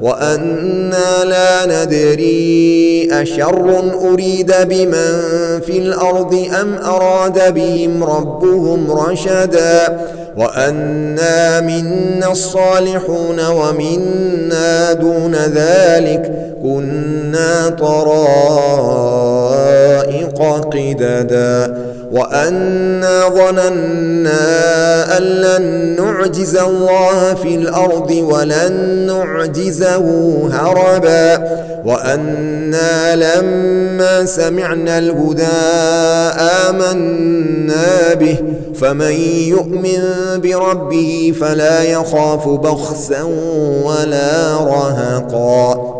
وأنا لا ندري أشر أريد بمن في الأرض أم أراد بهم ربهم رشدا وأنا منا الصالحون ومنا دون ذلك كنا طرائق قددا وأنا ظننا أن لن نعجز الله في الأرض ولن نعجزه هربا وأنا لما سمعنا الهدى آمنا به فمن يؤمن بربه فلا يخاف بخسا ولا رهقا.